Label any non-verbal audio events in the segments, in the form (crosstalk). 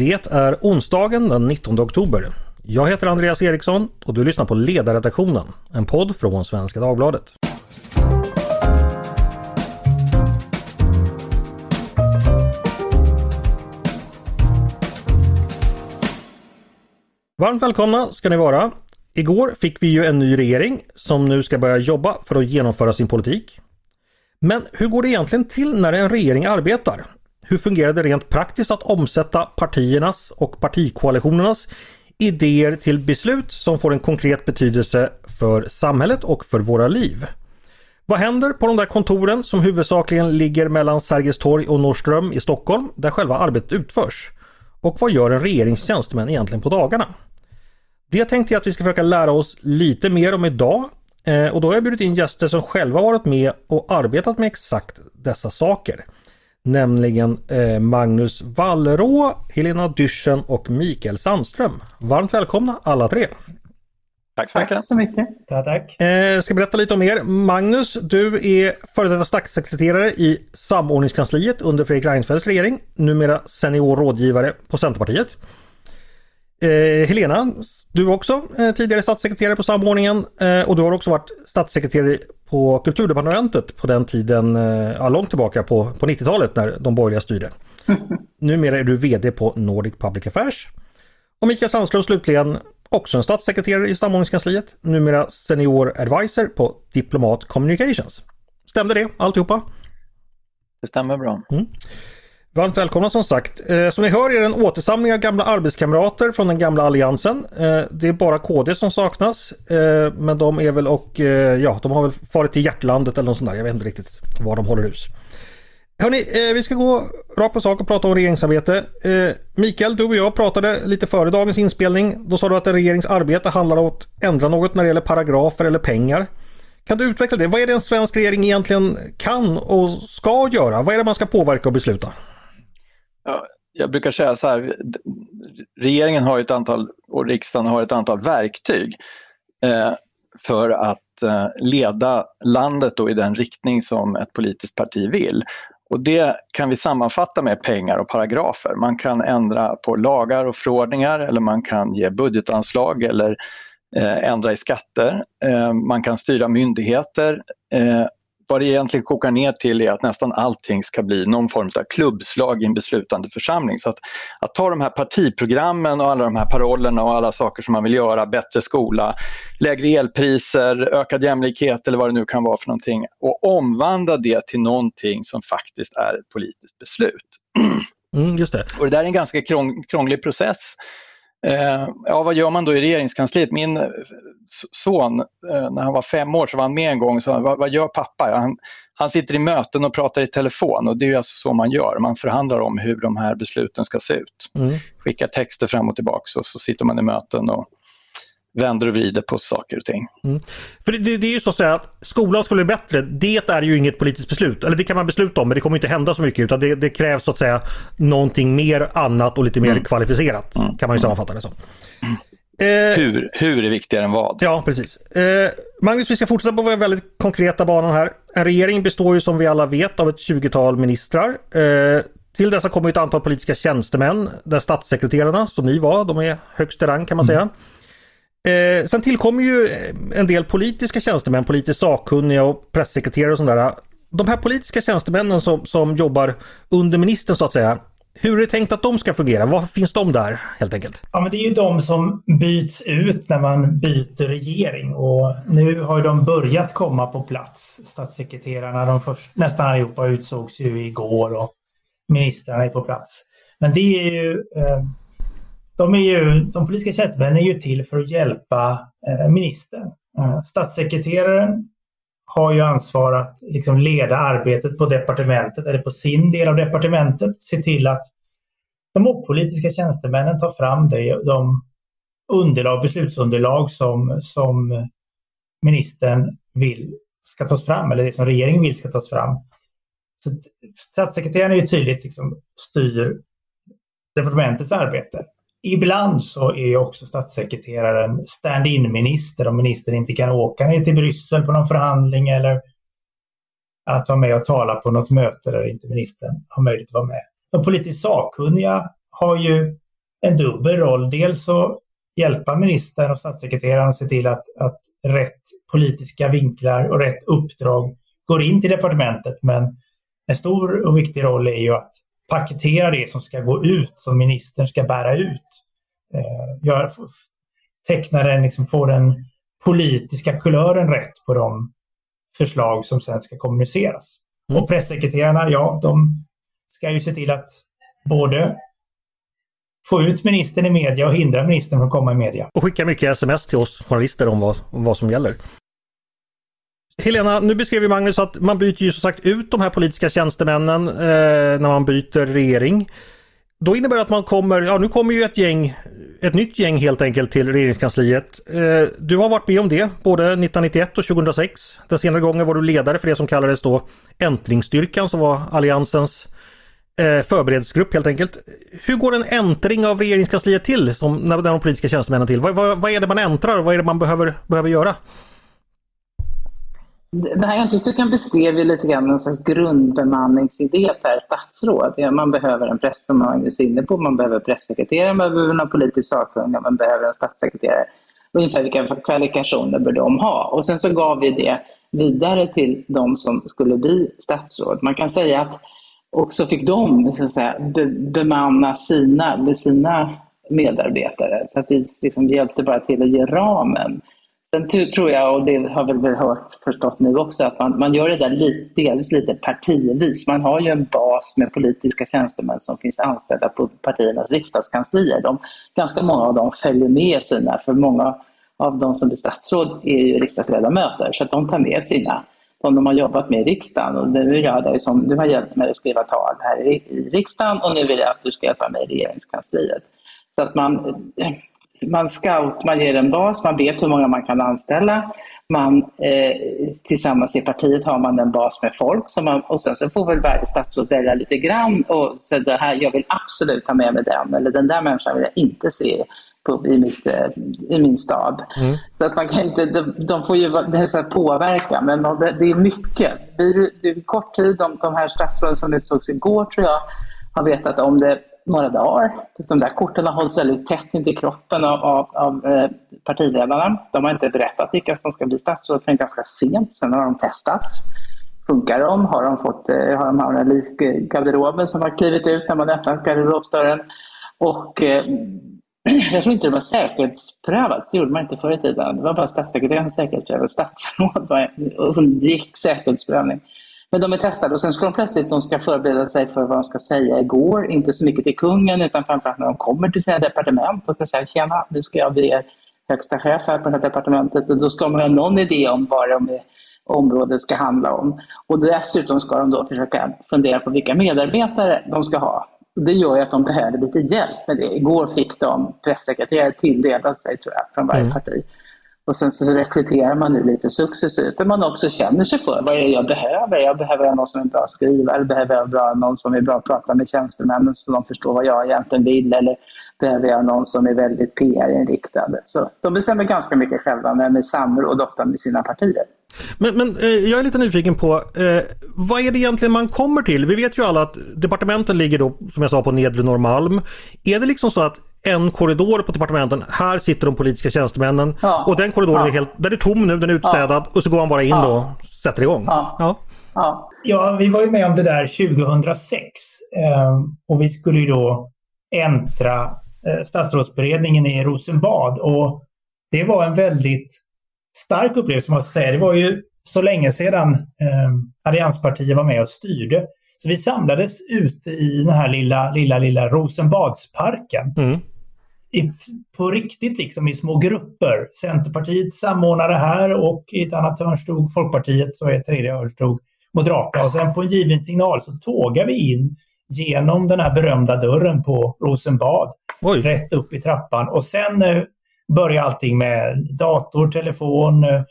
Det är onsdagen den 19 oktober. Jag heter Andreas Eriksson och du lyssnar på Ledarredaktionen, en podd från Svenska Dagbladet. Varmt välkomna ska ni vara. Igår fick vi ju en ny regering som nu ska börja jobba för att genomföra sin politik. Men hur går det egentligen till när en regering arbetar? Hur fungerar det rent praktiskt att omsätta partiernas och partikoalitionernas idéer till beslut som får en konkret betydelse för samhället och för våra liv? Vad händer på de där kontoren som huvudsakligen ligger mellan Sergels torg och Norrström i Stockholm där själva arbetet utförs? Och vad gör en regeringstjänstemän egentligen på dagarna? Det tänkte jag att vi ska försöka lära oss lite mer om idag eh, och då har jag bjudit in gäster som själva varit med och arbetat med exakt dessa saker. Nämligen eh, Magnus Wallrå, Helena Dyrssen och Mikael Sandström. Varmt välkomna alla tre! Tack så mycket! Tack så mycket! Tack, tack. Eh, ska berätta lite om er. Magnus, du är före detta statssekreterare i samordningskansliet under Fredrik Reinfeldts regering. Numera senior rådgivare på Centerpartiet. Eh, Helena, du är också eh, tidigare statssekreterare på samordningen eh, och du har också varit statssekreterare på kulturdepartementet på den tiden, eh, ja, långt tillbaka på, på 90-talet när de borgerliga styrde. (laughs) Numera är du VD på Nordic Public Affairs. Och Mikael Sandström slutligen, också en statssekreterare i samordningskansliet, numera senior advisor på Diplomat Communications. Stämde det alltihopa? Det stämmer bra. Mm. Varmt välkomna som sagt. Eh, som ni hör är det en återsamling av gamla arbetskamrater från den gamla alliansen. Eh, det är bara KD som saknas. Eh, men de är väl och eh, ja, de har väl farit till hjärtlandet eller något sånt där. Jag vet inte riktigt var de håller hus. Hörni, eh, vi ska gå rakt på sak och prata om regeringsarbete. Eh, Mikael, du och jag pratade lite före dagens inspelning. Då sa du att en regerings arbete handlar om att ändra något när det gäller paragrafer eller pengar. Kan du utveckla det? Vad är det en svensk regering egentligen kan och ska göra? Vad är det man ska påverka och besluta? Ja, jag brukar säga så här, regeringen har ett antal och riksdagen har ett antal verktyg eh, för att eh, leda landet då i den riktning som ett politiskt parti vill. Och det kan vi sammanfatta med pengar och paragrafer. Man kan ändra på lagar och förordningar eller man kan ge budgetanslag eller eh, ändra i skatter. Eh, man kan styra myndigheter eh, vad det egentligen kokar ner till är att nästan allting ska bli någon form av klubbslag i en beslutande församling. Så att, att ta de här partiprogrammen och alla de här parollerna och alla saker som man vill göra, bättre skola, lägre elpriser, ökad jämlikhet eller vad det nu kan vara för någonting och omvandla det till någonting som faktiskt är ett politiskt beslut. Mm, just det. Och det där är en ganska krånglig process. Eh, ja, vad gör man då i regeringskansliet? Min son, eh, när han var fem år, så var han med en gång och sa, vad, vad gör pappa? Han, han sitter i möten och pratar i telefon och det är alltså så man gör. Man förhandlar om hur de här besluten ska se ut. Mm. Skickar texter fram och tillbaka och så sitter man i möten och vänder och vrider på saker och ting. Mm. För det, det, är ju så att säga att skolan ska bli bättre. Det är ju inget politiskt beslut. Eller det kan man besluta om men det kommer inte hända så mycket utan det, det krävs så att säga någonting mer annat och lite mer mm. kvalificerat. Mm. Kan man ju sammanfatta det som. Eh, hur, hur är viktigare än vad? Ja, precis. Eh, Magnus, vi ska fortsätta på den väldigt konkreta banan här. En regering består ju som vi alla vet av ett 20-tal ministrar. Eh, till dessa kommer ett antal politiska tjänstemän där statssekreterarna, som ni var, de är högst i rang kan man säga. Eh, sen tillkommer ju eh, en del politiska tjänstemän, politiskt sakkunniga och pressekreterare och sådär. De här politiska tjänstemännen som, som jobbar under ministern så att säga. Hur är det tänkt att de ska fungera? Varför finns de där helt enkelt? Ja, men det är ju de som byts ut när man byter regering och nu har de börjat komma på plats. Statssekreterarna, de först, nästan allihopa utsågs ju igår och ministrarna är på plats. Men det är ju eh, de, är ju, de politiska tjänstemännen är ju till för att hjälpa eh, ministern. Eh, statssekreteraren har ju ansvar att liksom leda arbetet på departementet eller på sin del av departementet. Se till att de opolitiska tjänstemännen tar fram det, de underlag, beslutsunderlag som, som ministern vill ska tas fram eller det som regeringen vill ska tas fram. Så statssekreteraren är ju tydligt liksom styr departementets arbete. Ibland så är också statssekreteraren stand-in minister om ministern inte kan åka ner till Bryssel på någon förhandling eller att vara med och tala på något möte där inte ministern har möjlighet att vara med. De politiskt sakkunniga har ju en dubbel roll. Dels så hjälpa ministern och statssekreteraren att se till att, att rätt politiska vinklar och rätt uppdrag går in till departementet. Men en stor och viktig roll är ju att paketera det som ska gå ut, som ministern ska bära ut. Eh, gör, teckna den, liksom, få den politiska kulören rätt på de förslag som sen ska kommuniceras. Mm. Och pressekreterarna, ja, de ska ju se till att både få ut ministern i media och hindra ministern från att komma i media. Och skicka mycket sms till oss journalister om vad, om vad som gäller. Helena, nu beskrev ju Magnus att man byter ju som sagt ut de här politiska tjänstemännen eh, när man byter regering. Då innebär det att man kommer, ja nu kommer ju ett gäng, ett nytt gäng helt enkelt till regeringskansliet. Eh, du har varit med om det både 1991 och 2006. Den senare gången var du ledare för det som kallades då Äntlingsstyrkan som var Alliansens eh, förberedelsegrupp helt enkelt. Hur går en äntring av regeringskansliet till som när de politiska tjänstemännen till? Vad, vad, vad är det man äntrar och vad är det man behöver, behöver göra? Den här äntlingsstyrkan beskrev ju lite grann en slags grundbemanningsidé per statsråd. Man behöver en press, som Magnus är inne på, man behöver pressekreterare, man behöver någon politisk sakkunniga, man behöver en statssekreterare. Ungefär vilka kvalifikationer bör de ha? Och sen så gav vi det vidare till de som skulle bli statsråd. Man kan säga att också fick de så att säga, be, bemanna sina, sina medarbetare. Så att vi liksom hjälpte bara till att ge ramen. Sen tror jag, och det har vi väl hört förstått nu också, att man, man gör det där lite, delvis lite partivis. Man har ju en bas med politiska tjänstemän som finns anställda på partiernas riksdagskanslier. De, ganska många av dem följer med sina, för många av de som blir statsråd är ju riksdagsledamöter, så att de tar med sina de de har jobbat med i riksdagen. Och nu vill jag dig som, du har hjälpt mig att skriva tal här i, i riksdagen och nu vill jag att du ska hjälpa mig i regeringskansliet. Så att man, man scout, man ger en bas, man vet hur många man kan anställa. Man, eh, tillsammans i partiet har man en bas med folk som man, och sen så får väl varje statsråd välja lite grann och så det här, jag vill absolut ha med mig den eller den där människan vill jag inte se på, i, mitt, eh, i min stad. Mm. Så att man kan inte, de, de får ju det så påverka, men det, det är mycket. Det är kort tid, de, de här statsråden som utsågs igår tror jag har vetat om det några dagar. De där korten har hållits väldigt tätt intill kroppen av, av, av eh, partiledarna. De har inte berättat vilka som ska bli statsråd förrän ganska sent. Sen har de testats. Funkar de? Har de fått eh, har de har en lik garderoben som har klivit ut när man öppnat garderobsdörren? Och eh, (clears throat) jag tror inte det var säkerhetsprövat, det gjorde man inte förr i tiden. Det var bara statssekreteraren som säkerhetsprövade. Statsråd undgick säkerhetsprövning. Men de är testade och sen ska de plötsligt de ska förbereda sig för vad de ska säga igår. Inte så mycket till kungen utan framförallt när de kommer till sina departement och ska säga tjena, nu ska jag bli er högsta chef här på det här departementet. Och då ska man ha någon idé om vad de området ska handla om. Och dessutom ska de då försöka fundera på vilka medarbetare de ska ha. Det gör ju att de behöver lite hjälp med det. Igår fick de pressekreterare tilldelat sig tror jag, från varje mm. parti. Och sen så rekryterar man nu lite successivt där man också känner sig för vad är det jag behöver. Jag behöver någon som är bra skrivare, behöver jag bra, någon som är bra att prata med tjänstemännen så de förstår vad jag egentligen vill eller behöver jag någon som är väldigt PR-inriktad. Så de bestämmer ganska mycket själva men med samråd ofta med sina partier. Men, men eh, jag är lite nyfiken på eh, vad är det egentligen man kommer till? Vi vet ju alla att departementen ligger då som jag sa på Nedre Norrmalm. Är det liksom så att en korridor på departementen, här sitter de politiska tjänstemännen ja. och den korridoren ja. är helt, den är tom nu, den är utstädad ja. och så går man bara in och sätter igång. Ja. Ja. ja, vi var ju med om det där 2006 eh, och vi skulle ju då äntra statsrådsberedningen i Rosenbad och det var en väldigt stark upplevelse måste jag säga. Det var ju så länge sedan eh, allianspartier var med och styrde. Så vi samlades ute i den här lilla, lilla, lilla Rosenbadsparken. Mm. I, på riktigt liksom i små grupper. Centerpartiet samordnade här och i ett annat hörn stod Folkpartiet så i ett tredje hörn stod Moderaterna. Och sen på en given signal så tågade vi in genom den här berömda dörren på Rosenbad. Oj. Rätt upp i trappan och sen eh, började allting med dator, telefon, eh,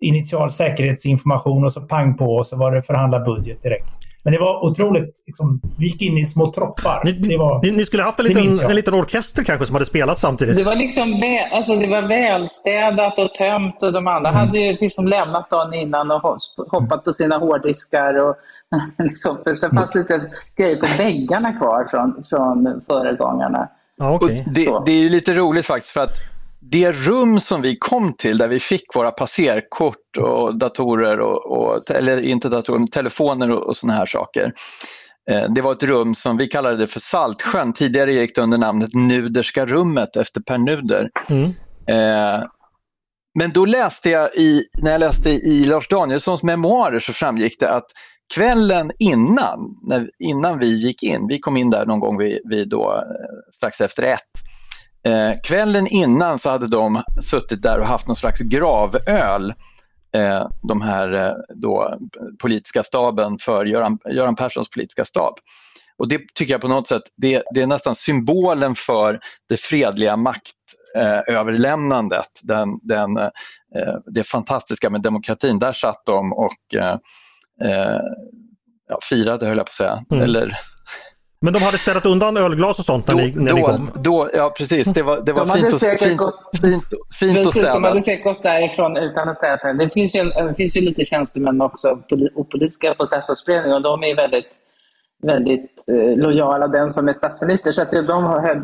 initial säkerhetsinformation och så pang på och så var det förhandla budget direkt. Men det var otroligt, liksom, vi gick in i små troppar. Ni, var, ni, ni skulle haft en liten, en liten orkester kanske som hade spelat samtidigt? Det var liksom väl, alltså det var välstädat och tömt och de andra mm. hade ju liksom lämnat dagen innan och hoppat på sina hårddiskar. Och, (laughs) liksom, för det fanns mm. lite grejer på väggarna kvar från, från föregångarna. Ja, okay. det, det, är ju lite roligt faktiskt för att det rum som vi kom till där vi fick våra passerkort och datorer, och, och eller inte datorer, telefoner och, och sådana här saker. Eh, det var ett rum som vi kallade det för Saltsjön. Tidigare gick det under namnet Nuderska rummet efter Per Nuder. Mm. Eh, men då läste jag i, när jag läste i Lars Danielssons memoarer så framgick det att kvällen innan, när, innan vi gick in, vi kom in där någon gång vid, vid då, eh, strax efter ett, Eh, kvällen innan så hade de suttit där och haft någon slags gravöl, eh, de här eh, då, politiska staben för Göran, Göran Perssons politiska stab. Och det tycker jag på något sätt, det, det är nästan symbolen för det fredliga maktöverlämnandet, eh, den, den, eh, eh, det fantastiska med demokratin. Där satt de och eh, ja, firade, höll jag på att säga, mm. eller men de hade städat undan ölglas och sånt när, då, ni, när då, ni kom? Då, ja, precis. Det var, det var de fint, och, fint, gått, fint, fint precis, och städat. De hade säkert gått därifrån utan att städa. Det finns ju, det finns ju lite tjänstemän också, opolitiska på Statsrådsberedningen och de är väldigt väldigt eh, lojala den som är statsminister. Så att de,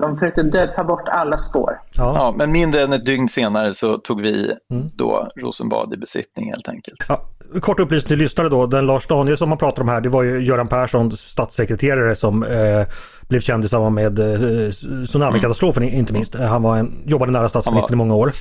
de försökte dö, ta bort alla spår. Ja. ja. men mindre än ett dygn senare så tog vi mm. då Rosenbad i besittning helt enkelt. Ja, kort upplysning till lyssnare då. Den Lars Daniel som man pratar om här det var ju Göran Perssons statssekreterare som eh, blev känd i samband med eh, tsunamikatastrofen mm. inte minst. Han var en, jobbade nära statsministern i många år.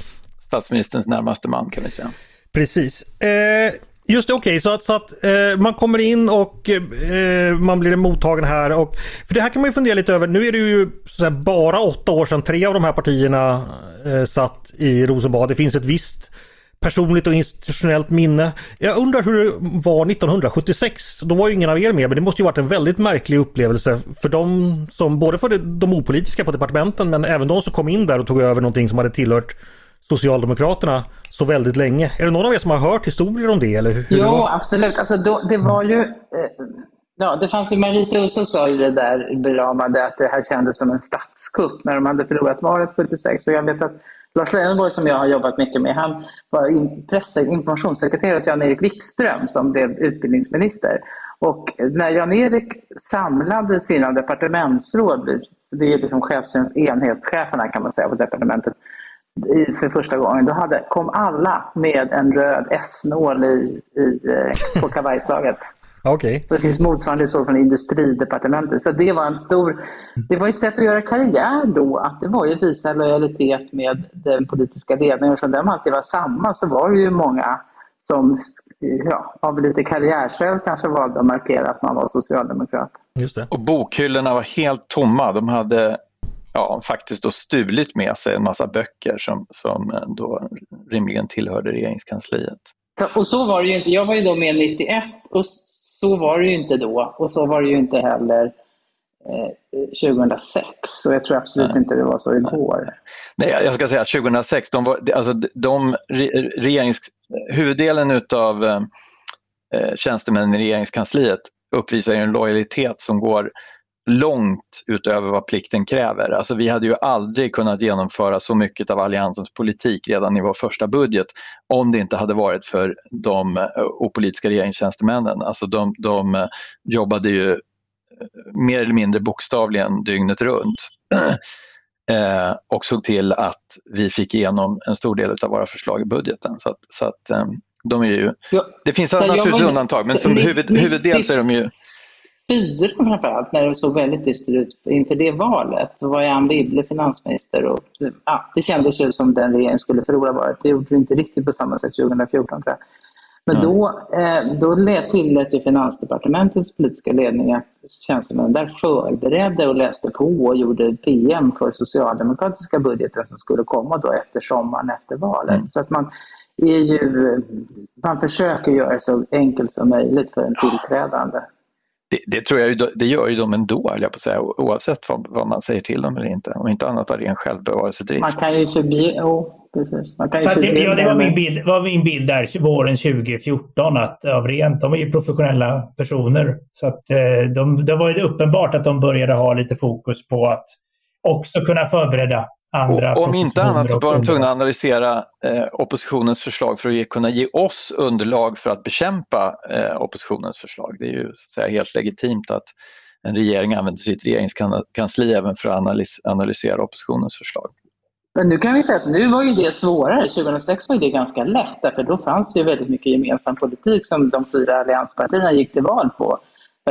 Statsministerns närmaste man kan vi säga. Precis. Eh, Just det, okej, okay. så att, så att eh, man kommer in och eh, man blir mottagen här. Och, för det här kan man ju fundera lite över. Nu är det ju här, bara åtta år sedan tre av de här partierna eh, satt i Rosenbad. Det finns ett visst personligt och institutionellt minne. Jag undrar hur det var 1976. Då var ju ingen av er med, men det måste ju varit en väldigt märklig upplevelse för de som, både för de opolitiska på departementen, men även de som kom in där och tog över någonting som hade tillhört Socialdemokraterna så väldigt länge. Är det någon av er som har hört historier om det? Eller hur jo, absolut. Alltså, då, det var ju... Eh, ja, det fanns ju, Marita Usso sa ju det där beramade att det här kändes som en statskupp när de hade förlorat valet 76. Och jag vet att Lars Leijonborg som jag har jobbat mycket med, han var in, press, informationssekreterare åt Jan-Erik Wikström som blev utbildningsminister. Och när Jan-Erik samlade sina departementsråd, det är liksom enhetscheferna kan man säga på departementet, för första gången, då hade, kom alla med en röd S-nål i, i, eh, på kavajslaget. (laughs) Okay. det finns motsvarande så från industridepartementet. Så det var en stor, det var ett sätt att göra karriär då, att det var ju att visa lojalitet med den politiska ledningen. Eftersom den alltid var samma så var det ju många som ja, av lite karriärskäl kanske valde att markera att man var socialdemokrat. Just det. Och bokhyllorna var helt tomma. De hade ja, faktiskt då stulit med sig en massa böcker som, som då rimligen tillhörde regeringskansliet. Och så var det ju inte. Jag var ju då med 91 och så var det ju inte då och så var det ju inte heller eh, 2006. Så jag tror absolut Nej. inte det var så igår. Nej, jag ska säga att 2006, de var, alltså de regerings, huvuddelen utav eh, tjänstemännen i regeringskansliet uppvisar ju en lojalitet som går långt utöver vad plikten kräver. Alltså vi hade ju aldrig kunnat genomföra så mycket av Alliansens politik redan i vår första budget om det inte hade varit för de eh, opolitiska regeringstjänstemännen. Alltså de, de eh, jobbade ju eh, mer eller mindre bokstavligen dygnet runt (clears throat) eh, och såg till att vi fick igenom en stor del av våra förslag i budgeten. Så att, så att de är ju, ja, det finns naturligtvis undantag men som huvud, huvuddel så är de ju fyra framförallt, när det såg väldigt dystert ut inför det valet. Då var Anne Wibble finansminister och ja, det kändes ju som den regeringen skulle förlora valet. Det gjorde det inte riktigt på samma sätt 2014 tror jag. Men mm. då, eh, då tillät ju Finansdepartementets politiska ledning att tjänstemännen där förberedde och läste på och gjorde PM för socialdemokratiska budgeten som skulle komma då efter sommaren efter valet. Mm. Så att man är ju, man försöker göra det så enkelt som möjligt för en tillträdande. Det, det, tror jag det gör ju de ändå, jag på säga, oavsett vad, vad, man säger till dem eller inte. Om inte annat av ren självbevarelsedrift. Man kan ju förbjuda... Oh, precis. Man kan ju Fast, ja, det var min, bild, var min bild där våren 2014 att av rent, de är ju professionella personer. Så att eh, de, det var ju uppenbart att de började ha lite fokus på att också kunna förbereda andra och, Om inte annat så var de tvungna att analysera eh, oppositionens förslag för att ge, kunna ge oss underlag för att bekämpa eh, oppositionens förslag. Det är ju så säga, helt legitimt att en regering använder sitt regeringskansli även för att analys analysera oppositionens förslag. Men nu kan vi säga att nu var ju det svårare. 2006 var det ganska lätt därför då fanns det ju väldigt mycket gemensam politik som de fyra allianspartierna gick till val på.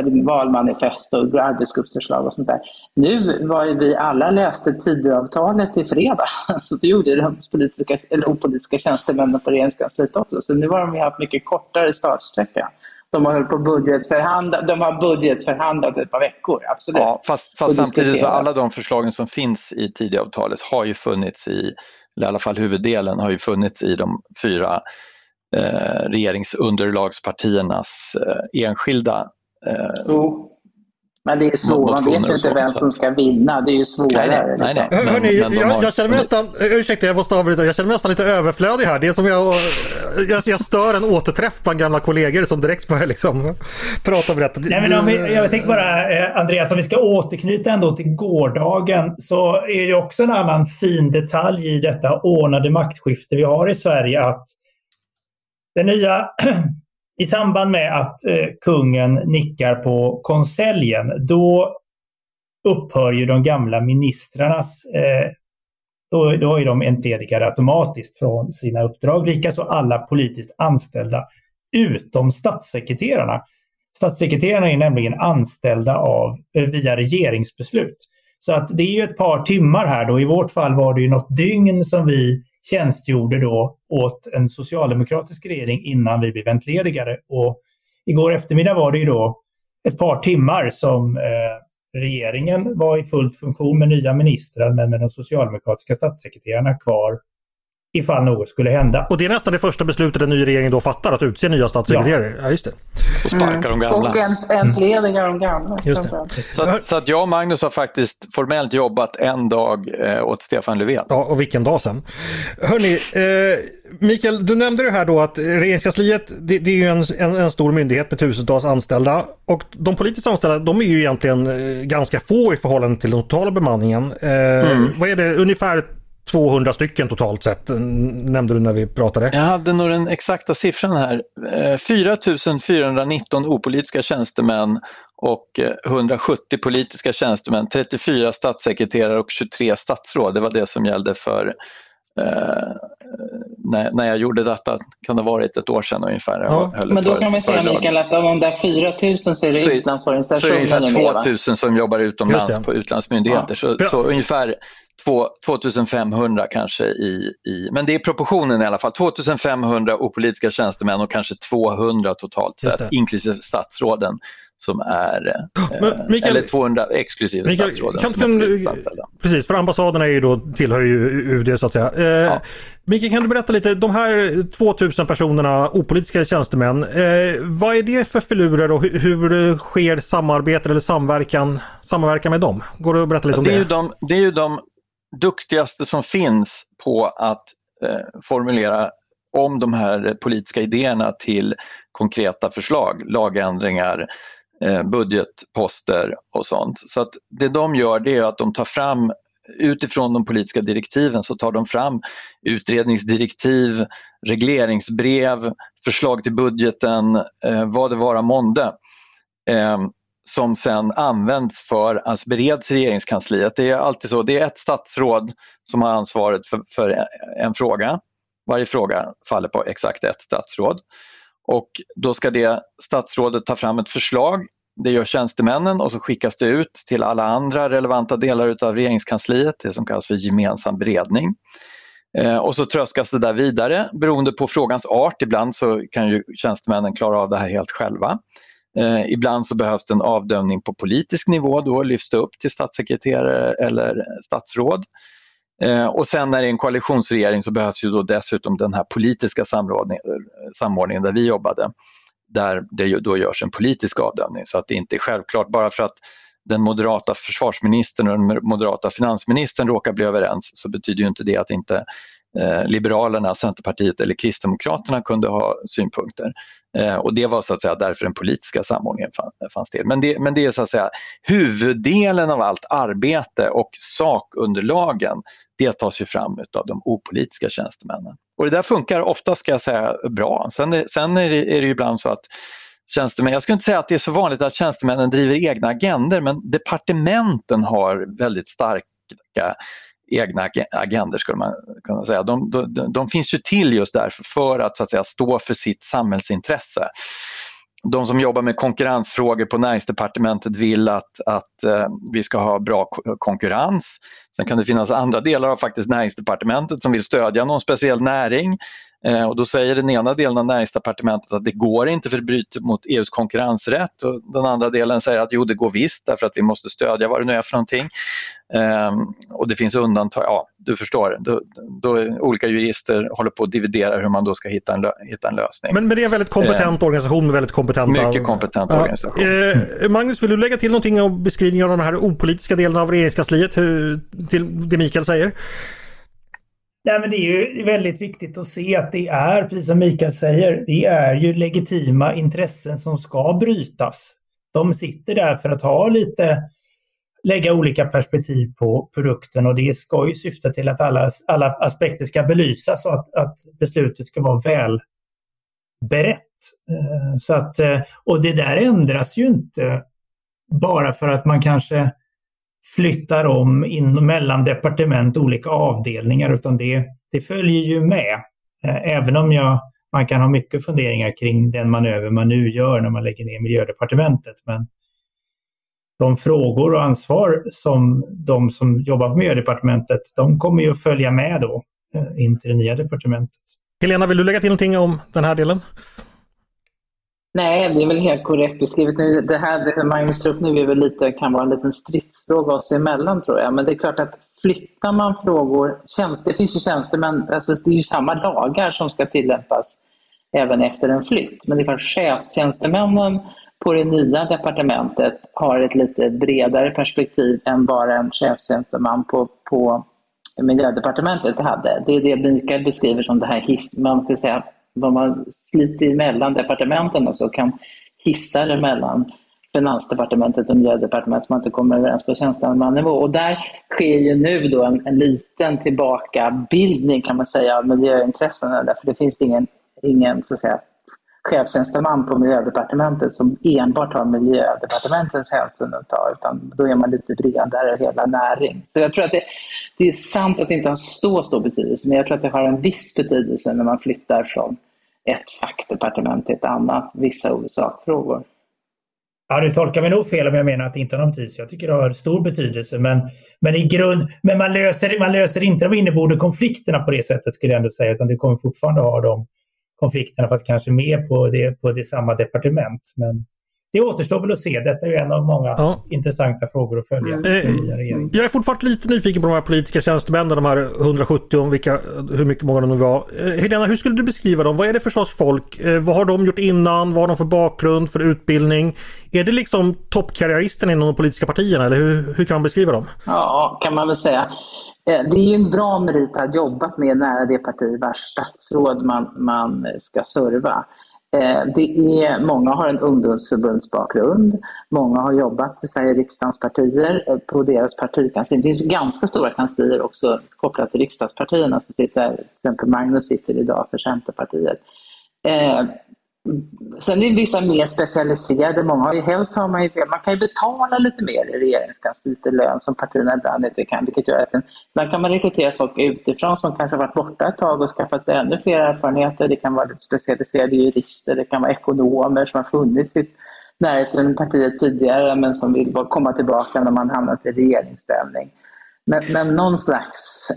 Valmanifest och arbetsgruppsförslag och sånt där. Nu var ju vi alla läste Tidöavtalet i fredag. (laughs) Så det gjorde de politiska, eller opolitiska tjänstemännen på regeringskansliet också. Så nu har de haft mycket kortare startsträcka. De har på budgetförhandla, de har budgetförhandlat ett par veckor, absolut. Ja, fast, fast samtidigt så alla de förslagen som finns i Tidöavtalet har ju funnits i, eller i alla fall huvuddelen har ju funnits i de fyra eh, regeringsunderlagspartiernas eh, enskilda eh, oh. Men det är svårt, man vet ju inte vem som ska vinna. Det är ju svårare. Nej, nej, liksom. nej, Hörni, jag, jag, känner mig nästan, ursäkta jag måste avbryta, jag känner mig nästan lite överflödig här. Det är som jag, jag, jag stör en återträff bland gamla kollegor som direkt börjar liksom prata och berätta. Nej, men om vi, jag tänker bara, eh, Andreas, om vi ska återknyta ändå till gårdagen så är det också en annan fin detalj i detta ordnade maktskifte vi har i Sverige att den nya (clears throat) i samband med att eh, kungen nickar på konseljen, då upphör ju de gamla ministrarnas, eh, då, då är de entledigade automatiskt från sina uppdrag. Likaså alla politiskt anställda, utom statssekreterarna. Statssekreterarna är nämligen anställda av, eh, via regeringsbeslut. Så att det är ju ett par timmar här då. I vårt fall var det ju något dygn som vi tjänstgjorde då åt en socialdemokratisk regering innan vi blev entledigade. Och igår eftermiddag var det ju då ett par timmar som eh, regeringen var i fullt funktion med nya ministrar men med de socialdemokratiska statssekreterarna kvar ifall något skulle hända. Och det är nästan det första beslutet den nya regeringen då fattar, att utse nya statssekreterare? Ja, ja just det. Och sparka mm. de gamla. Och entlediga de gamla. Just det. Så, så, att jag och Magnus har faktiskt formellt jobbat en dag eh, åt Stefan Löfven. Ja, och vilken dag sen. Hörni, eh, Mikael, du nämnde det här då att regeringskansliet, det, det är ju en, en, en, stor myndighet med tusentals anställda. Och de politiskt anställda, de är ju egentligen eh, ganska få i förhållande till den totala bemanningen. Eh, mm. Vad är det, ungefär 200 stycken totalt sett, nämnde du när vi pratade. Jag hade nog den exakta siffran här. 4 eh, 419 opolitiska tjänstemän och 170 eh, politiska tjänstemän, 34 statssekreterare och 23 statsråd. Det var det som gällde för eh, när, när jag gjorde detta, kan det ha varit ett år sedan ungefär. Ja. Men då kan man säga Mikael att av de där 4 000 så är det utlandsorganisationer. Så är det ungefär 2 000 som jobbar utomlands på utlandsmyndigheter. Ja. Så, så ungefär 2500 kanske i, i, men det är proportionen i alla fall, 2500 opolitiska tjänstemän och kanske 200 totalt sett, inklusive statsråden som är, eh, Mikael, eller 200 exklusive Mikael, statsråden kan, som är Precis, för ambassaderna är ju då, tillhör ju UD så att säga. Eh, ja. Mikael, kan du berätta lite, de här 2000 personerna, opolitiska tjänstemän, eh, vad är det för filurer och hur, hur sker samarbete eller samverkan, samverkan med dem? Går det att berätta lite om det? Är det? De, det är ju de duktigaste som finns på att eh, formulera om de här politiska idéerna till konkreta förslag, lagändringar, eh, budgetposter och sånt. Så att det de gör det är att de tar fram utifrån de politiska direktiven så tar de fram utredningsdirektiv, regleringsbrev, förslag till budgeten, eh, vad det vara månde. Eh, som sen används för, alltså bereds i regeringskansliet. Det är alltid så, det är ett statsråd som har ansvaret för, för en fråga. Varje fråga faller på exakt ett statsråd. Och då ska det statsrådet ta fram ett förslag, det gör tjänstemännen och så skickas det ut till alla andra relevanta delar utav regeringskansliet, det som kallas för gemensam beredning. Eh, och så tröskas det där vidare beroende på frågans art. Ibland så kan ju tjänstemännen klara av det här helt själva. Eh, ibland så behövs det en avdömning på politisk nivå, då lyfts det upp till statssekreterare eller statsråd. Eh, och sen när det är en koalitionsregering så behövs ju då dessutom den här politiska samordningen där vi jobbade, där det då görs en politisk avdömning så att det inte är självklart bara för att den moderata försvarsministern och den moderata finansministern råkar bli överens så betyder ju inte det att inte Eh, Liberalerna, Centerpartiet eller Kristdemokraterna kunde ha synpunkter. Eh, och det var så att säga därför den politiska samordningen fanns till. Men det, men det är så att säga huvuddelen av allt arbete och sakunderlagen det tas ju fram av de opolitiska tjänstemännen. Och det där funkar ofta ska jag säga bra. Sen, sen är, det, är det ibland så att tjänstemän. Jag skulle inte säga att det är så vanligt att tjänstemännen driver egna agender men departementen har väldigt starka egna agender skulle man kunna säga. De, de, de, finns ju till just därför för att, så att säga, stå för sitt samhällsintresse. De som jobbar med konkurrensfrågor på näringsdepartementet vill att, att eh, vi ska ha bra konkurrens. Sen kan det finnas andra delar av faktiskt näringsdepartementet som vill stödja någon speciell näring. Eh, och då säger den ena delen av näringsdepartementet att det går inte för det bryter mot EUs konkurrensrätt och den andra delen säger att jo det går visst därför att vi måste stödja vad det nu är för någonting. Um, och det finns undantag, ja du förstår, då, då olika jurister håller på att dividera hur man då ska hitta en, hitta en lösning. Men, men det är en väldigt kompetent uh, organisation med väldigt kompetenta... Mycket kompetent uh, organisation. Uh, Magnus, vill du lägga till någonting om beskrivningen av de här opolitiska delarna av regeringskansliet hur, till det Mikael säger? Nej, men det är ju väldigt viktigt att se att det är, precis som Mikael säger, det är ju legitima intressen som ska brytas. De sitter där för att ha lite, lägga olika perspektiv på produkten och det ska ju syfta till att alla, alla aspekter ska belysas och att, att beslutet ska vara väl berett. Eh, så att, eh, och det där ändras ju inte bara för att man kanske flyttar om in mellan departement, olika avdelningar, utan det, det följer ju med. Eh, även om jag, man kan ha mycket funderingar kring den manöver man nu gör när man lägger ner miljödepartementet. Men de frågor och ansvar som de som jobbar på miljödepartementet, de kommer ju att följa med då eh, in till det nya departementet. Helena, vill du lägga till någonting om den här delen? Nej, det är väl helt korrekt beskrivet. Nu, det här det Magnus tar upp nu är väl lite, kan vara en liten stridsfråga oss emellan tror jag. Men det är klart att flyttar man frågor, tjänster, det finns ju tjänstemän, alltså det är ju samma lagar som ska tillämpas även efter en flytt. Men det är klart chefstjänstemännen på det nya departementet har ett lite bredare perspektiv än bara en chefstjänsteman på, på miljödepartementet hade. Det är det Mikael beskriver som det här, man ska säga, vad man sliter emellan departementen och så kan hissa det mellan Finansdepartementet och Miljödepartementet man inte kommer överens på tjänstemannanivå. Och där sker ju nu då en, en liten tillbakabildning kan man säga av miljöintressena därför det finns ingen, ingen så att säga, chefstjänsteman på Miljödepartementet som enbart har Miljödepartementets hänsyn att ta, utan då är man lite bredare hela näring. Så jag tror att det, det är sant att det inte har så stor betydelse, men jag tror att det har en viss betydelse när man flyttar från ett fackdepartement till ett annat, vissa sakfrågor. Ja, du tolkar mig nog fel om jag menar att det inte har någon betydelse. Jag tycker det har stor betydelse. Men, men, i grund, men man, löser, man löser inte de inneboende konflikterna på det sättet skulle jag ändå säga, utan du kommer fortfarande ha de konflikterna, fast kanske mer på det, på det samma departement. Men det återstår väl att se. Detta är ju en av många ja. intressanta frågor att följa. Mm. Jag är fortfarande lite nyfiken på de här politiska tjänstemännen, de här 170, vilka, hur mycket många de nu var. Eh, Helena, hur skulle du beskriva dem? Vad är det för sorts folk? Eh, vad har de gjort innan? Vad har de för bakgrund, för utbildning? Är det liksom toppkarriäristen inom de politiska partierna eller hur, hur kan man beskriva dem? Ja, kan man väl säga. Eh, det är ju en bra merit att ha jobbat med nära det parti vars statsråd man, man ska serva. Eh, det är, många har en ungdomsförbundsbakgrund, många har jobbat i riksdagens partier eh, på deras partikansli. Det finns ganska stora kanslier också kopplat till riksdagspartierna som sitter, till exempel Magnus sitter idag för Centerpartiet. Sen är det vissa mer specialiserade, många har ju helst har man ju, man kan ju betala lite mer i regeringskansliet i lön som partierna ibland inte kan, vilket gör att ibland kan man rekrytera folk utifrån som kanske varit borta ett tag och skaffat sig ännu fler erfarenheter. Det kan vara lite specialiserade jurister, det kan vara ekonomer som har funnits i närheten av partiet tidigare men som vill komma tillbaka när man hamnat i regeringsställning. Men, men någon slags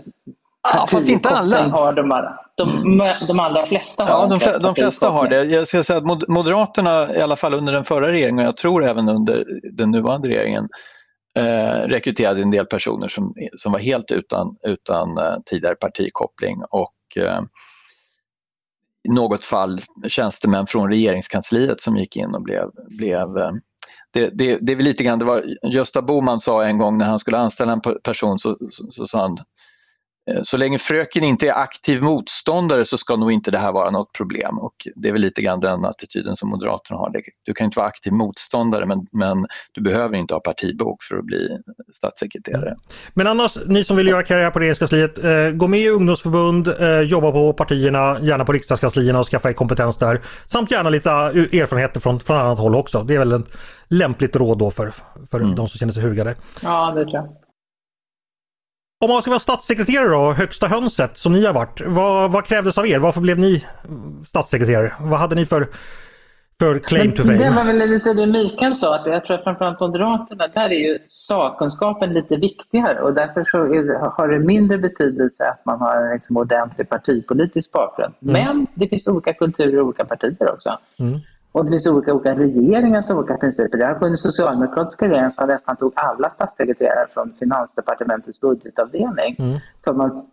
Ja, fast inte alla. Har de, de, de allra flesta har Ja, de, de flesta har det. Jag ska säga att Moderaterna, i alla fall under den förra regeringen och jag tror även under den nuvarande regeringen, eh, rekryterade en del personer som, som var helt utan, utan eh, tidigare partikoppling och eh, i något fall tjänstemän från regeringskansliet som gick in och blev, blev eh, det, det, det är väl lite grann, det var Gösta Boman sa en gång när han skulle anställa en person så, så, så sa han så länge fröken inte är aktiv motståndare så ska nog inte det här vara något problem och det är väl lite grann den attityden som Moderaterna har. Du kan inte vara aktiv motståndare men, men du behöver inte ha partibok för att bli statssekreterare. Men annars, ni som vill göra karriär på regeringskansliet, eh, gå med i ungdomsförbund, eh, jobba på partierna, gärna på riksdagskanslierna och skaffa er kompetens där. Samt gärna lite erfarenheter från, från annat håll också. Det är väl ett lämpligt råd då för, för mm. de som känner sig hugade. Ja, det tror jag. Om man ska vara statssekreterare då, högsta hönset som ni har varit. Vad, vad krävdes av er? Varför blev ni statssekreterare? Vad hade ni för, för claim to fame? Det var väl lite det Mikael sa, att jag tror att framförallt Moderaterna, där är ju sakkunskapen lite viktigare och därför så det, har det mindre betydelse att man har en liksom ordentlig partipolitisk bakgrund. Mm. Men det finns olika kulturer och olika partier också. Mm. Och det finns olika, olika regeringars olika principer. Det har funnits socialdemokratiska regeringar som nästan tog alla statssekreterare från Finansdepartementets budgetavdelning. Mm. För man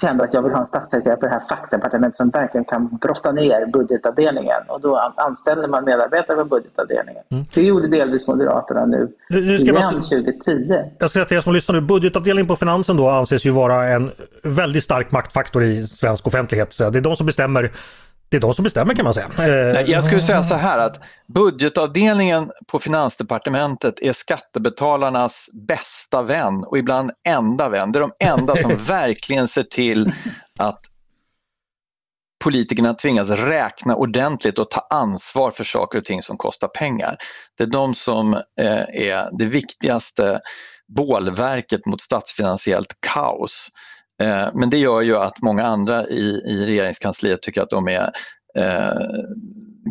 kände att jag vill ha en statssekreterare på det här fackdepartementet som verkligen kan brotta ner budgetavdelningen. Och då anställde man medarbetare på budgetavdelningen. Mm. Det gjorde delvis Moderaterna nu, nu ska igen man, 2010. Jag ska säga till er som lyssnar nu, budgetavdelningen på Finansen då anses ju vara en väldigt stark maktfaktor i svensk offentlighet. Det är de som bestämmer det är de som bestämmer kan man säga. Nej, jag skulle säga så här att budgetavdelningen på Finansdepartementet är skattebetalarnas bästa vän och ibland enda vän. Det är de enda som (laughs) verkligen ser till att politikerna tvingas räkna ordentligt och ta ansvar för saker och ting som kostar pengar. Det är de som eh, är det viktigaste bålverket mot statsfinansiellt kaos. Eh, men det gör ju att många andra i, i regeringskansliet tycker att de är eh,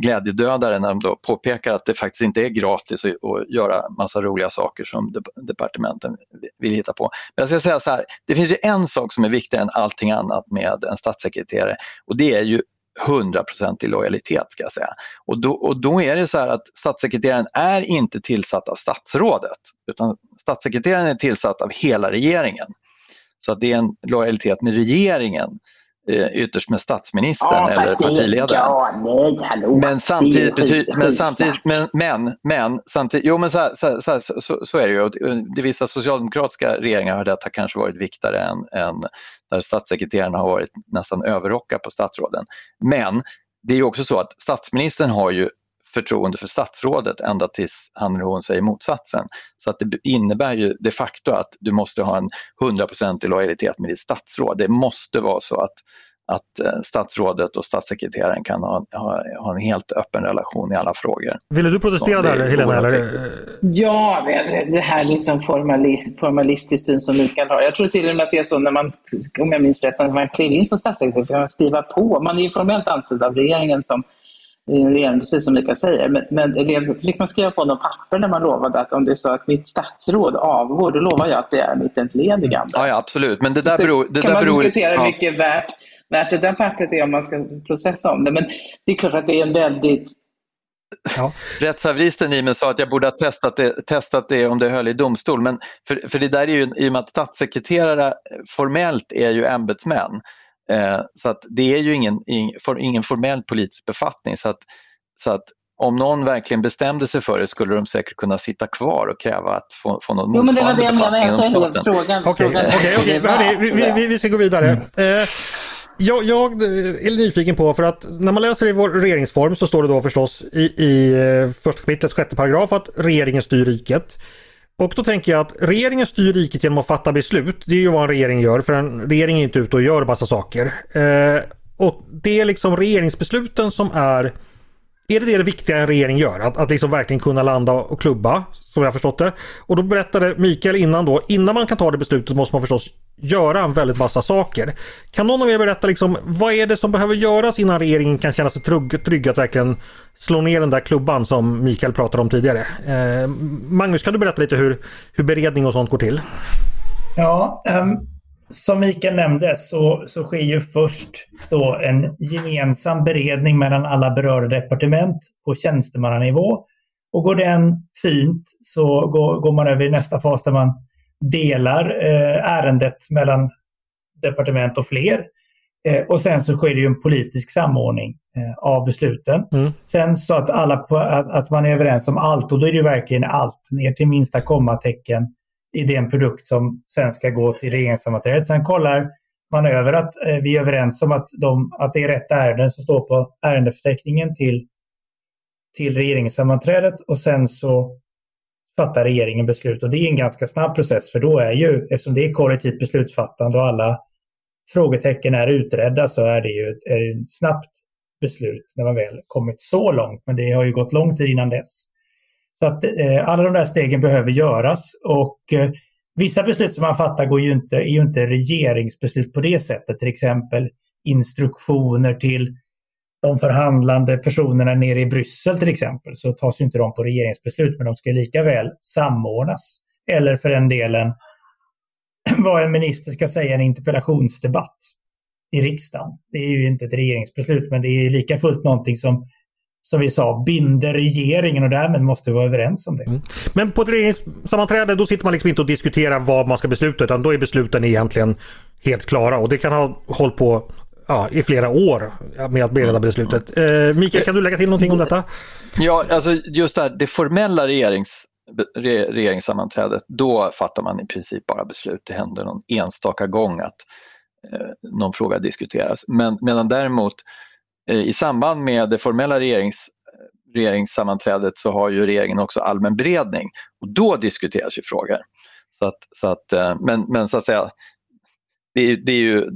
glädjedödare när de då påpekar att det faktiskt inte är gratis att, att göra massa roliga saker som departementen vill hitta på. Men jag ska säga så här, det finns ju en sak som är viktigare än allting annat med en statssekreterare och det är ju hundraprocentig lojalitet ska jag säga. Och då, och då är det så här att statssekreteraren är inte tillsatt av statsrådet utan statssekreteraren är tillsatt av hela regeringen. Så att det är en lojalitet med regeringen eh, ytterst med statsministern ja, eller partiledaren. Ja, nej, hallå, men samtidigt, bety, men, samtidigt men, men, men, samtidigt, jo men så, så, så, så, så är det ju. Det vissa socialdemokratiska regeringar har detta kanske varit viktigare än, än där statssekreterarna har varit nästan överrockar på statsråden. Men det är ju också så att statsministern har ju förtroende för statsrådet ända tills han eller hon säger motsatsen. Så att det innebär ju de facto att du måste ha en hundraprocentig lojalitet med ditt statsråd. Det måste vara så att att eh, statsrådet och statssekreteraren kan ha, ha, ha, en helt öppen relation i alla frågor. Ville du protestera där Helena? Eller? Ja, det här liksom formalist, formalistisk syn som Mikael har. Jag tror till och med att det är så när man, om jag minns rätt, när man kliver in som statssekreterare får man skriva på. Man är ju formellt anställd av regeringen som regering, precis som Mikael säger. Men, men fick man skriva på något papper när man lovade att om det är så att mitt statsråd avgår, då lovar jag att det är mitt entledigande. Ja, ja absolut. Men det där beror... Det kan där man beror, diskutera hur ja. mycket värt, värt det där pappret är om man ska processa om det. Men det är klart att det är en väldigt Ja. Rättshaveristen i mig sa att jag borde ha testat det, testat det om det höll i domstol. Men för, för det där är ju, i och med att statssekreterare formellt är ju ämbetsmän Eh, så att det är ju ingen, ingen formell politisk befattning. Så att, så att om någon verkligen bestämde sig för det skulle de säkert kunna sitta kvar och kräva att få, få någon motsvarande jo, men det var det jag menade. Jag frågan. Okej, okej, okej. Vi, vi, vi ska gå vidare. Mm. Eh, jag, jag, är nyfiken på för att när man läser i vår regeringsform så står det då förstås i, i eh, första kapitlets sjätte paragraf att regeringen styr riket. Och då tänker jag att regeringen styr riket genom att fatta beslut. Det är ju vad en regering gör för en regering är inte ute och gör massa saker. Eh, och det är liksom regeringsbesluten som är är det det viktiga en regering gör? Att, att liksom verkligen kunna landa och klubba, som jag förstått det. Och då berättade Mikael innan då, innan man kan ta det beslutet måste man förstås göra en väldigt massa saker. Kan någon av er berätta liksom, vad är det som behöver göras innan regeringen kan känna sig trygg, trygg att verkligen slå ner den där klubban som Mikael pratade om tidigare? Eh, Magnus, kan du berätta lite hur, hur beredning och sånt går till? Ja, um, som Mikael nämnde så, så sker ju först då en gemensam beredning mellan alla berörda departement på tjänstemannanivå. Och går den fint så går, går man över i nästa fas där man delar eh, ärendet mellan departement och fler. Eh, och sen så sker det ju en politisk samordning eh, av besluten. Mm. Sen så att, alla, att, att, man är överens om allt och då är det verkligen allt ner till minsta kommatecken i den produkt som sen ska gå till regeringssammanträdet. Sen kollar man över att eh, vi är överens om att, de, att det är rätt ärenden som står på ärendeförteckningen till, till regeringssammanträdet och sen så fattar regeringen beslut. Och det är en ganska snabb process för då är ju, eftersom det är kollektivt beslutsfattande och alla frågetecken är utredda så är det ju är ett snabbt beslut när man väl kommit så långt. Men det har ju gått lång tid innan dess. Så att eh, alla de där stegen behöver göras och eh, vissa beslut som man fattar går ju inte, är ju inte regeringsbeslut på det sättet. Till exempel instruktioner till de förhandlande personerna nere i Bryssel till exempel så tas inte de på regeringsbeslut men de ska lika väl samordnas. Eller för den delen (clears throat) vad en minister ska säga i en interpellationsdebatt i riksdagen. Det är ju inte ett regeringsbeslut men det är lika fullt någonting som som vi sa, binder regeringen och därmed måste vi vara överens om det. Mm. Men på ett regeringssammanträde då sitter man liksom inte och diskuterar vad man ska besluta utan då är besluten egentligen helt klara och det kan ha hållit på ja, i flera år med att bereda mm. beslutet. Eh, Mikael, kan du lägga till någonting om detta? Ja, alltså just det här, det formella regerings, regeringssammanträdet, då fattar man i princip bara beslut. Det händer någon enstaka gång att eh, någon fråga diskuteras. Men medan däremot eh, Eh, i samband med det formella regerings, regeringssammanträdet så har ju regeringen också allmän beredning och då diskuteras ju frågor. Så att, så att, eh, men, men så att säga, det, det är ju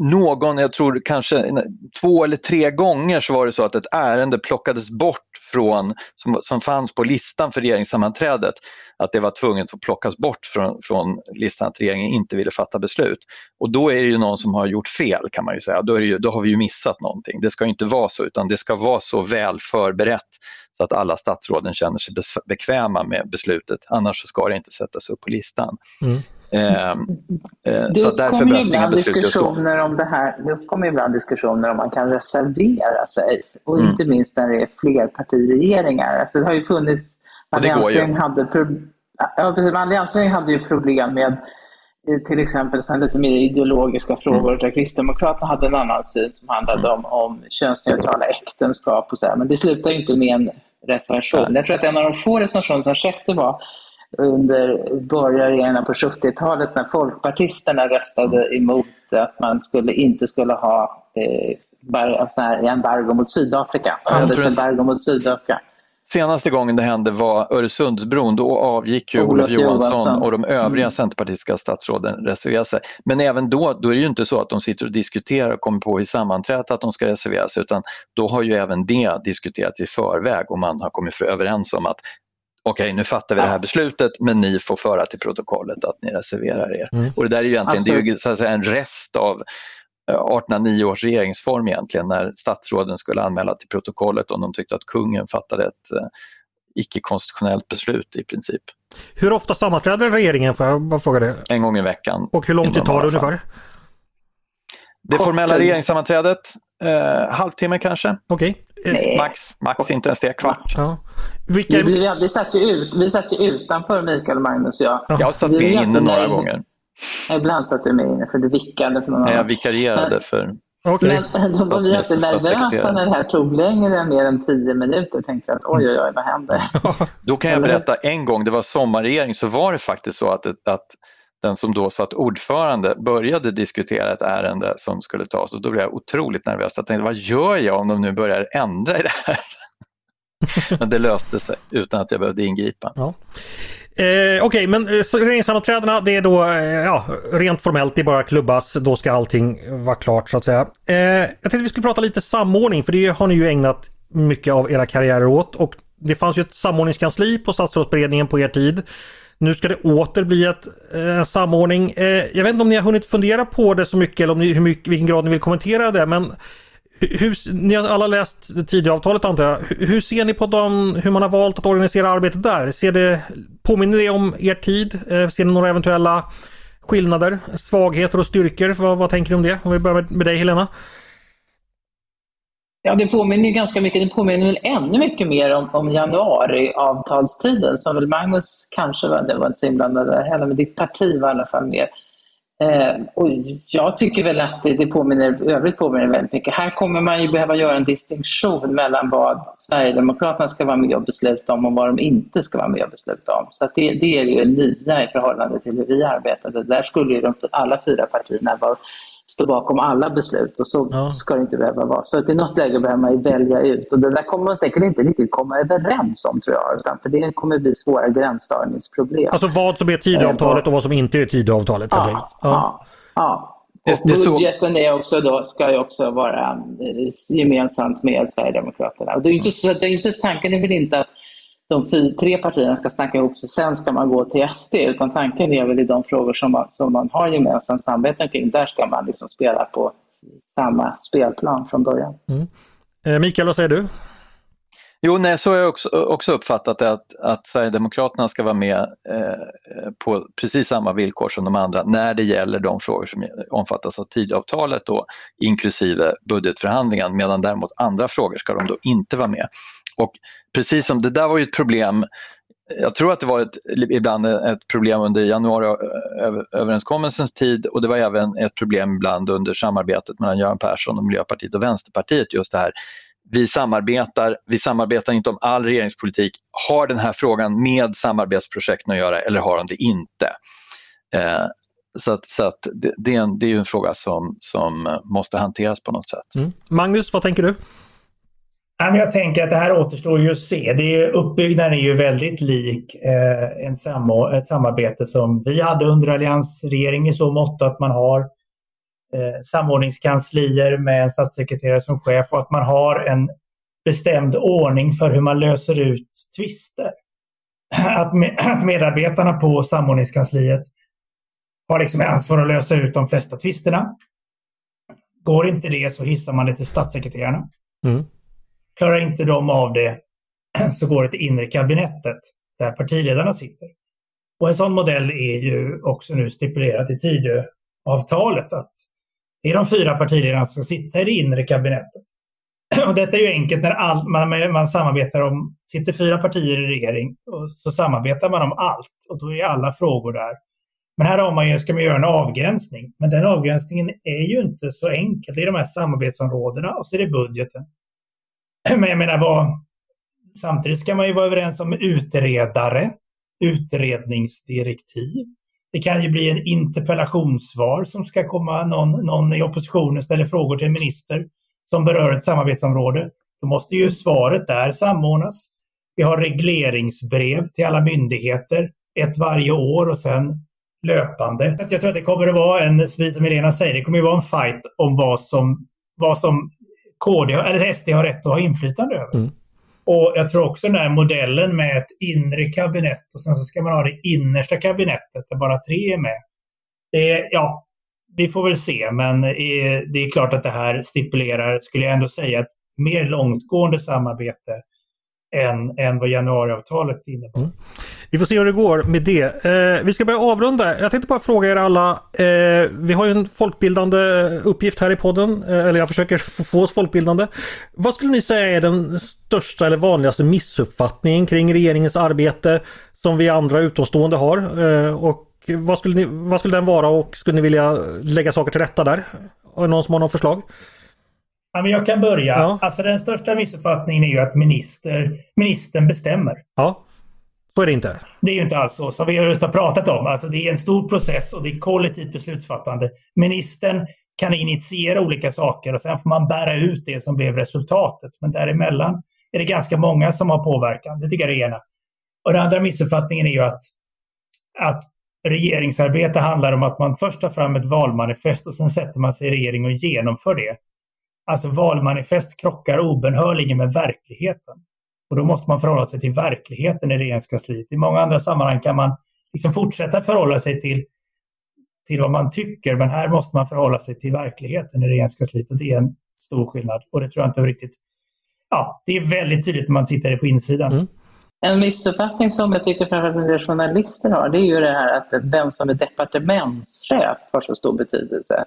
någon, jag tror kanske två eller tre gånger så var det så att ett ärende plockades bort från, som, som fanns på listan för regeringssammanträdet, att det var tvunget att plockas bort från, från listan att regeringen inte ville fatta beslut. Och då är det ju någon som har gjort fel kan man ju säga, då, är ju, då har vi ju missat någonting. Det ska inte vara så utan det ska vara så väl förberett så att alla statsråden känner sig bekväma med beslutet, annars ska det inte sättas upp på listan. Mm. Eh, (laughs) eh, det så därför behövs inga beslut diskussioner om det här. Det uppkommer ibland diskussioner om man kan reservera sig och mm. inte minst när det är flerpartiregeringar. Alltså det har ju funnits, alliansregeringen hade, ja, precis, hade ju problem med eh, till exempel så lite mer ideologiska frågor mm. där Kristdemokraterna hade en annan syn som handlade mm. om, om könsneutrala äktenskap och så här. Men det slutar ju inte med en reservation. Jag tror att en av de få reservationer som skedde var under borgarregeringarna på 70-talet när folkpartisterna röstade emot att man skulle, inte skulle ha eh, bar, här embargo mot Sydafrika. Handelsembargo mot Sydafrika. Senaste gången det hände var Öresundsbron. Då avgick ju Olof, Johansson, Johansson, och de övriga mm. centerpartistiska statsråden reserverade sig. Men även då, då är det ju inte så att de sitter och diskuterar och kommer på i sammanträdet att de ska reservera sig utan då har ju även det diskuterats i förväg och man har kommit överens om att okej okay, nu fattar vi det här beslutet men ni får föra till protokollet att ni reserverar er. Mm. Och det där är ju egentligen det är ju, så att säga, en rest av 1809 års regeringsform egentligen när statsråden skulle anmäla till protokollet om de tyckte att kungen fattade ett uh, icke-konstitutionellt beslut i princip. Hur ofta sammanträder regeringen? Får jag bara fråga det? En gång i veckan. Och hur lång tid tar det ungefär? Det formella regeringssammanträdet, eh, halvtimme kanske. Okej. Okay. Max, max inte ens det, kvart. Ja. Vilka... Vi, vi, satt ju ut, vi satt ju utanför Mikael och Magnus och jag. Jag har satt med inne några gånger. Ibland satt du med inne för du vickade för någon annan. Jag vikarierade för Okay. Men då var vi alltid nervösa när det här tog längre än mer än tio minuter. Tänkte att oj, oj, oj, vad händer? Då kan jag berätta en gång, det var sommarregering, så var det faktiskt så att, att den som då satt ordförande började diskutera ett ärende som skulle tas och då blev jag otroligt nervös. Jag tänkte, vad gör jag om de nu börjar ändra i det här? (laughs) men det löste sig utan att jag behövde ingripa. Ja. Eh, Okej, okay, men eh, regeringssammanträdena det är då eh, ja, rent formellt, det är bara klubbas, då ska allting vara klart så att säga. Eh, jag tänkte vi skulle prata lite samordning för det har ni ju ägnat mycket av era karriärer åt och det fanns ju ett samordningskansli på statsrådsberedningen på er tid. Nu ska det åter bli ett, en eh, samordning. Eh, jag vet inte om ni har hunnit fundera på det så mycket eller om ni, hur mycket, vilken grad ni vill kommentera det men hur, ni har alla läst det tidigare avtalet antar jag. Hur, hur ser ni på dem, hur man har valt att organisera arbetet där? Ser det, påminner det om er tid? Eh, ser ni några eventuella skillnader, svagheter och styrkor? Vad, vad tänker ni om det? Om vi börjar med, med dig Helena. Ja, det påminner ganska mycket. Det påminner väl ännu mycket mer om, om januariavtalstiden som väl Magnus kanske var, det var inte så inblandad där heller, men ditt parti var i alla fall mer. Eh, och jag tycker väl att det, det påminner, övrigt påminner väldigt mycket. Här kommer man ju behöva göra en distinktion mellan vad Sverigedemokraterna ska vara med och besluta om och vad de inte ska vara med och besluta om. Så det, det är ju nya i förhållande till hur vi arbetade. Där skulle ju de, alla fyra partierna vara stå bakom alla beslut och så ja. ska det inte behöva vara. Så att i något läge behöver man ju välja ut och det där kommer man säkert inte riktigt komma överens om tror jag, utan för det kommer bli svåra gränsdragningsproblem. Alltså vad som är Tidöavtalet och vad som inte är Tidöavtalet? Ja, ja. ja. Och budgeten är också då, ska ju också vara eh, gemensamt med Sverigedemokraterna. Och det är inte, så, det är inte, tanken är väl inte att de tre partierna ska snacka ihop sig, sen ska man gå till SD. Utan tanken är väl i de frågor som man, som man har gemensamt samarbete kring, där ska man liksom spela på samma spelplan från början. Mm. Eh, Mikael, vad säger du? Jo, nej, så har jag också, också uppfattat det att, att Sverigedemokraterna ska vara med eh, på precis samma villkor som de andra när det gäller de frågor som omfattas av Tidöavtalet då, inklusive budgetförhandlingen medan däremot andra frågor ska de då inte vara med. Och precis som det där var ju ett problem jag tror att det var ett, ibland ett problem under januariöverenskommelsens tid och det var även ett problem ibland under samarbetet mellan Göran Persson och Miljöpartiet och Vänsterpartiet. Just det här, vi samarbetar, vi samarbetar inte om all regeringspolitik. Har den här frågan med samarbetsprojekten att göra eller har de det inte? Eh, så att, så att det, det, är en, det är en fråga som, som måste hanteras på något sätt. Mm. Magnus, vad tänker du? Jag tänker att det här återstår ju att se. Det är, uppbyggnaden är ju väldigt lik eh, en sam ett samarbete som vi hade under alliansregeringen i så mått att man har eh, samordningskanslier med en statssekreterare som chef och att man har en bestämd ordning för hur man löser ut tvister. Att, med, (clears throat) att medarbetarna på samordningskansliet har liksom ansvar att lösa ut de flesta tvisterna. Går inte det så hissar man det till statssekreterarna. Mm. Klarar inte de av det (clears throat) så går det till inre kabinettet där partiledarna sitter. Och en sån modell är ju också nu stipulerat i Tidöavtalet att det är de fyra partiledarna som sitter i det inre kabinettet. (clears throat) Och detta är ju enkelt när all, man, man samarbetar om, sitter fyra partier i regering och så samarbetar man om allt och då är alla frågor där. Men här har man ju, ska man göra en avgränsning, men den avgränsningen är ju inte så enkel. Det är de här samarbetsområdena och så är det budgeten. (clears throat) Men jag menar, vad, samtidigt ska man ju vara överens om utredare, utredningsdirektiv. Det kan ju bli en interpellationssvar som ska komma, någon, någon i oppositionen ställer frågor till en minister som berör ett samarbetsområde. Då måste ju svaret där samordnas. Vi har regleringsbrev till alla myndigheter, ett varje år och sen löpande. Jag tror att det kommer att vara en, precis som Elena säger, det kommer att vara en fight om vad som, vad som KD, eller SD har rätt att ha inflytande över. Mm. Och jag tror också den här modellen med ett inre kabinett och sen så ska man ha det innersta kabinettet där bara tre är med. Det, ja, vi får väl se, men det är klart att det här stipulerar, skulle jag ändå säga, ett mer långtgående samarbete än, än vad januariavtalet innebär. Mm. Vi får se hur det går med det. Eh, vi ska börja avrunda. Jag tänkte bara fråga er alla. Eh, vi har ju en folkbildande uppgift här i podden. Eh, eller jag försöker få oss folkbildande. Vad skulle ni säga är den största eller vanligaste missuppfattningen kring regeringens arbete som vi andra utomstående har? Eh, och vad skulle, ni, vad skulle den vara och skulle ni vilja lägga saker till rätta där? Har någon som har något förslag? Ja, men jag kan börja. Ja. Alltså den största missuppfattningen är ju att minister, ministern bestämmer. Ja, så är det inte. Det är ju inte alls så som vi just har pratat om. Alltså det är en stor process och det är kollektivt beslutsfattande. Ministern kan initiera olika saker och sen får man bära ut det som blev resultatet. Men däremellan är det ganska många som har påverkan. Det tycker jag är det ena. Och den andra missuppfattningen är ju att, att regeringsarbete handlar om att man först tar fram ett valmanifest och sen sätter man sig i regering och genomför det. Alltså valmanifest krockar obenhörligen med verkligheten. Och då måste man förhålla sig till verkligheten i regeringskansliet. I många andra sammanhang kan man liksom fortsätta förhålla sig till, till vad man tycker, men här måste man förhålla sig till verkligheten i regeringskansliet och det är en stor skillnad. Och det tror jag inte riktigt... Ja, det är väldigt tydligt när man tittar på insidan. Mm. En missuppfattning som jag tycker framförallt en del journalister har, det är ju det här att vem som är departementschef har så stor betydelse.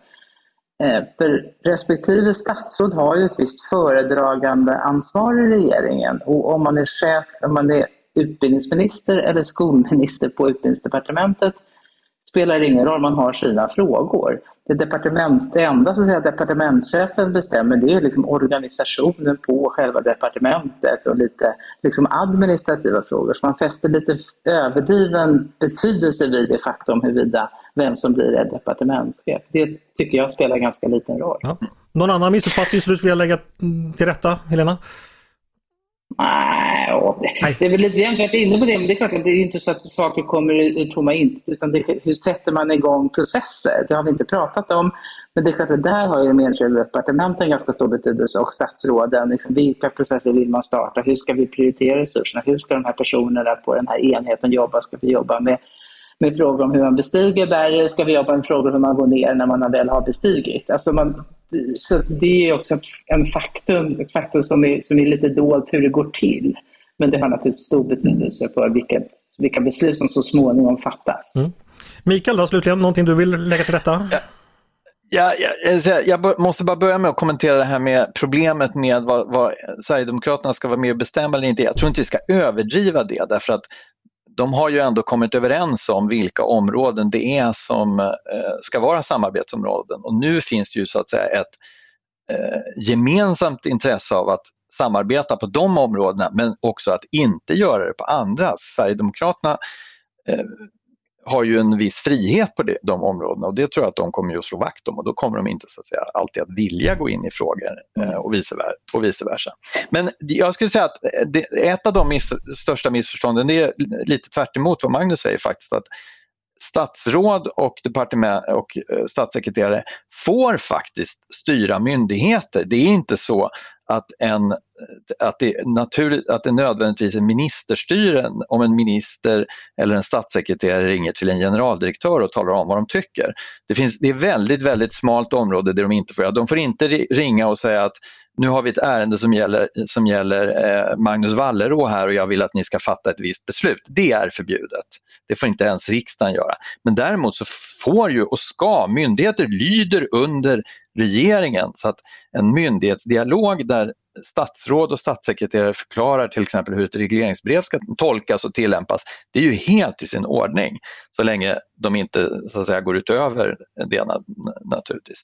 Eh, för respektive statsråd har ju ett visst föredragande ansvar i regeringen och om man är chef, om man är utbildningsminister eller skolminister på utbildningsdepartementet spelar det ingen roll, man har sina frågor. Det, departement, det enda så att säga, departementschefen bestämmer det är liksom organisationen på själva departementet och lite liksom administrativa frågor. Så man fäster lite överdriven betydelse vid det faktum huruvida vem som blir departementschef. Det tycker jag spelar ganska liten roll. Ja. Någon annan missuppfattning som du skulle vilja lägga till rätta, Helena? Nej, det, det är väl lite, vi har inte varit inne på det, men det är klart att det är inte så att saker kommer ur tomma intet, utan det, hur sätter man igång processer? Det har vi inte pratat om, men det är klart att där har ju de enskilda departementen ganska stor betydelse och statsråden. Liksom, vilka processer vill man starta? Hur ska vi prioritera resurserna? Hur ska de här personerna på den här enheten jobba? Ska vi jobba med med frågor om hur man bestiger berget, ska vi jobba med frågor om hur man går ner när man väl har bestigit. Alltså man, så det är också en faktum, ett faktum som är, som är lite dolt hur det går till. Men det har naturligtvis stor betydelse för vilket, vilka beslut som så småningom fattas. Mm. Mikael då slutligen, någonting du vill lägga till detta? Ja. Ja, jag, jag, måste bara börja med att kommentera det här med problemet med vad, vad Sverigedemokraterna ska vara med och bestämma eller inte. Jag tror inte vi ska överdriva det därför att de har ju ändå kommit överens om vilka områden det är som eh, ska vara samarbetsområden och nu finns det ju så att säga ett eh, gemensamt intresse av att samarbeta på de områdena men också att inte göra det på andra. Sverigedemokraterna eh, har ju en viss frihet på de områdena och det tror jag att de kommer att slå vakt om och då kommer de inte så att säga, alltid att vilja gå in i frågor eh, och, vice versa, och vice versa. Men jag skulle säga att eh, ett av de miss, största missförstånden det är lite tvärt vad Magnus säger faktiskt att statsråd och, departement och eh, statssekreterare får faktiskt styra myndigheter. Det är inte så att, en, att, det, naturligt, att det nödvändigtvis är ministerstyre om en minister eller en statssekreterare ringer till en generaldirektör och talar om vad de tycker. Det, finns, det är väldigt, väldigt smalt område där de inte får göra. De får inte ringa och säga att nu har vi ett ärende som gäller, som gäller eh, Magnus Wallerå här och jag vill att ni ska fatta ett visst beslut. Det är förbjudet. Det får inte ens riksdagen göra. Men däremot så får ju och ska myndigheter lyder under regeringen så att en myndighetsdialog där statsråd och statssekreterare förklarar till exempel hur ett regleringsbrev ska tolkas och tillämpas, det är ju helt i sin ordning så länge de inte så att säga, går utöver det naturligtvis.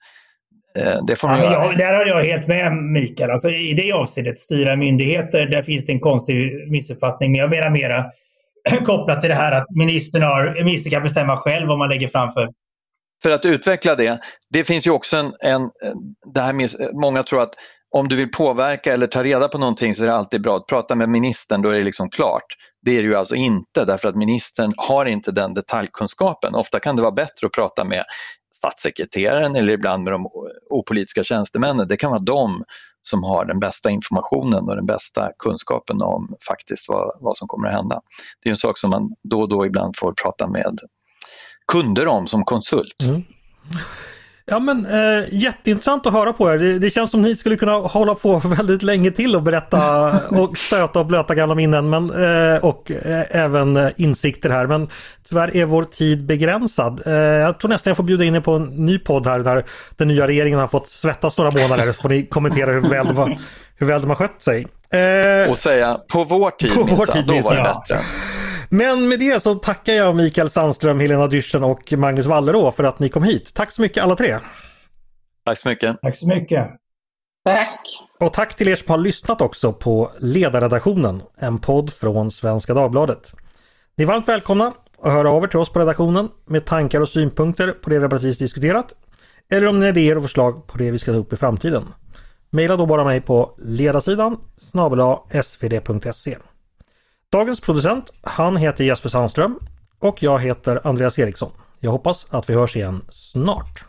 Eh, det får man ja, jag, där har jag helt med Mikael. Alltså, I det avseendet, styra myndigheter, där finns det en konstig missuppfattning. Men jag menar mera (clears throat) kopplat till det här att ministern, har, ministern kan bestämma själv vad man lägger framför. För för att utveckla det, det finns ju också en, en det här med, många tror att om du vill påverka eller ta reda på någonting så är det alltid bra att prata med ministern, då är det liksom klart. Det är det ju alltså inte därför att ministern har inte den detaljkunskapen. Ofta kan det vara bättre att prata med statssekreteraren eller ibland med de opolitiska tjänstemännen. Det kan vara de som har den bästa informationen och den bästa kunskapen om faktiskt vad, vad som kommer att hända. Det är en sak som man då och då ibland får prata med kunder om som konsult. Mm. Ja men eh, jätteintressant att höra på er. Det, det, känns som ni skulle kunna hålla på (laughs) väldigt länge till och berätta (laughs) och stöta och blöta gamla minnen men, eh, och eh, även insikter här. Men tyvärr är vår tid begränsad. Eh, jag tror nästan jag får bjuda in er på en ny podd här där den nya regeringen har fått svettas några månader så får ni kommentera hur väl, hur väl de har skött sig. Eh, och säga på vår tid, på tid då var det bättre. Men med det så tackar jag Mikael Sandström, Helena Dyrssen och Magnus Wallerå för att ni kom hit. Tack så mycket alla tre! Tack så mycket! Tack så mycket! Tack! Och tack till er som har lyssnat också på Ledarredaktionen, en podd från Svenska Dagbladet. Ni är varmt välkomna att höra av er till oss på redaktionen med tankar och synpunkter på det vi precis diskuterat. Eller om ni har idéer och förslag på det vi ska ta upp i framtiden. Maila då bara mig på ledarsidan snabel svd.se. Dagens producent, han heter Jesper Sandström och jag heter Andreas Eriksson. Jag hoppas att vi hörs igen snart.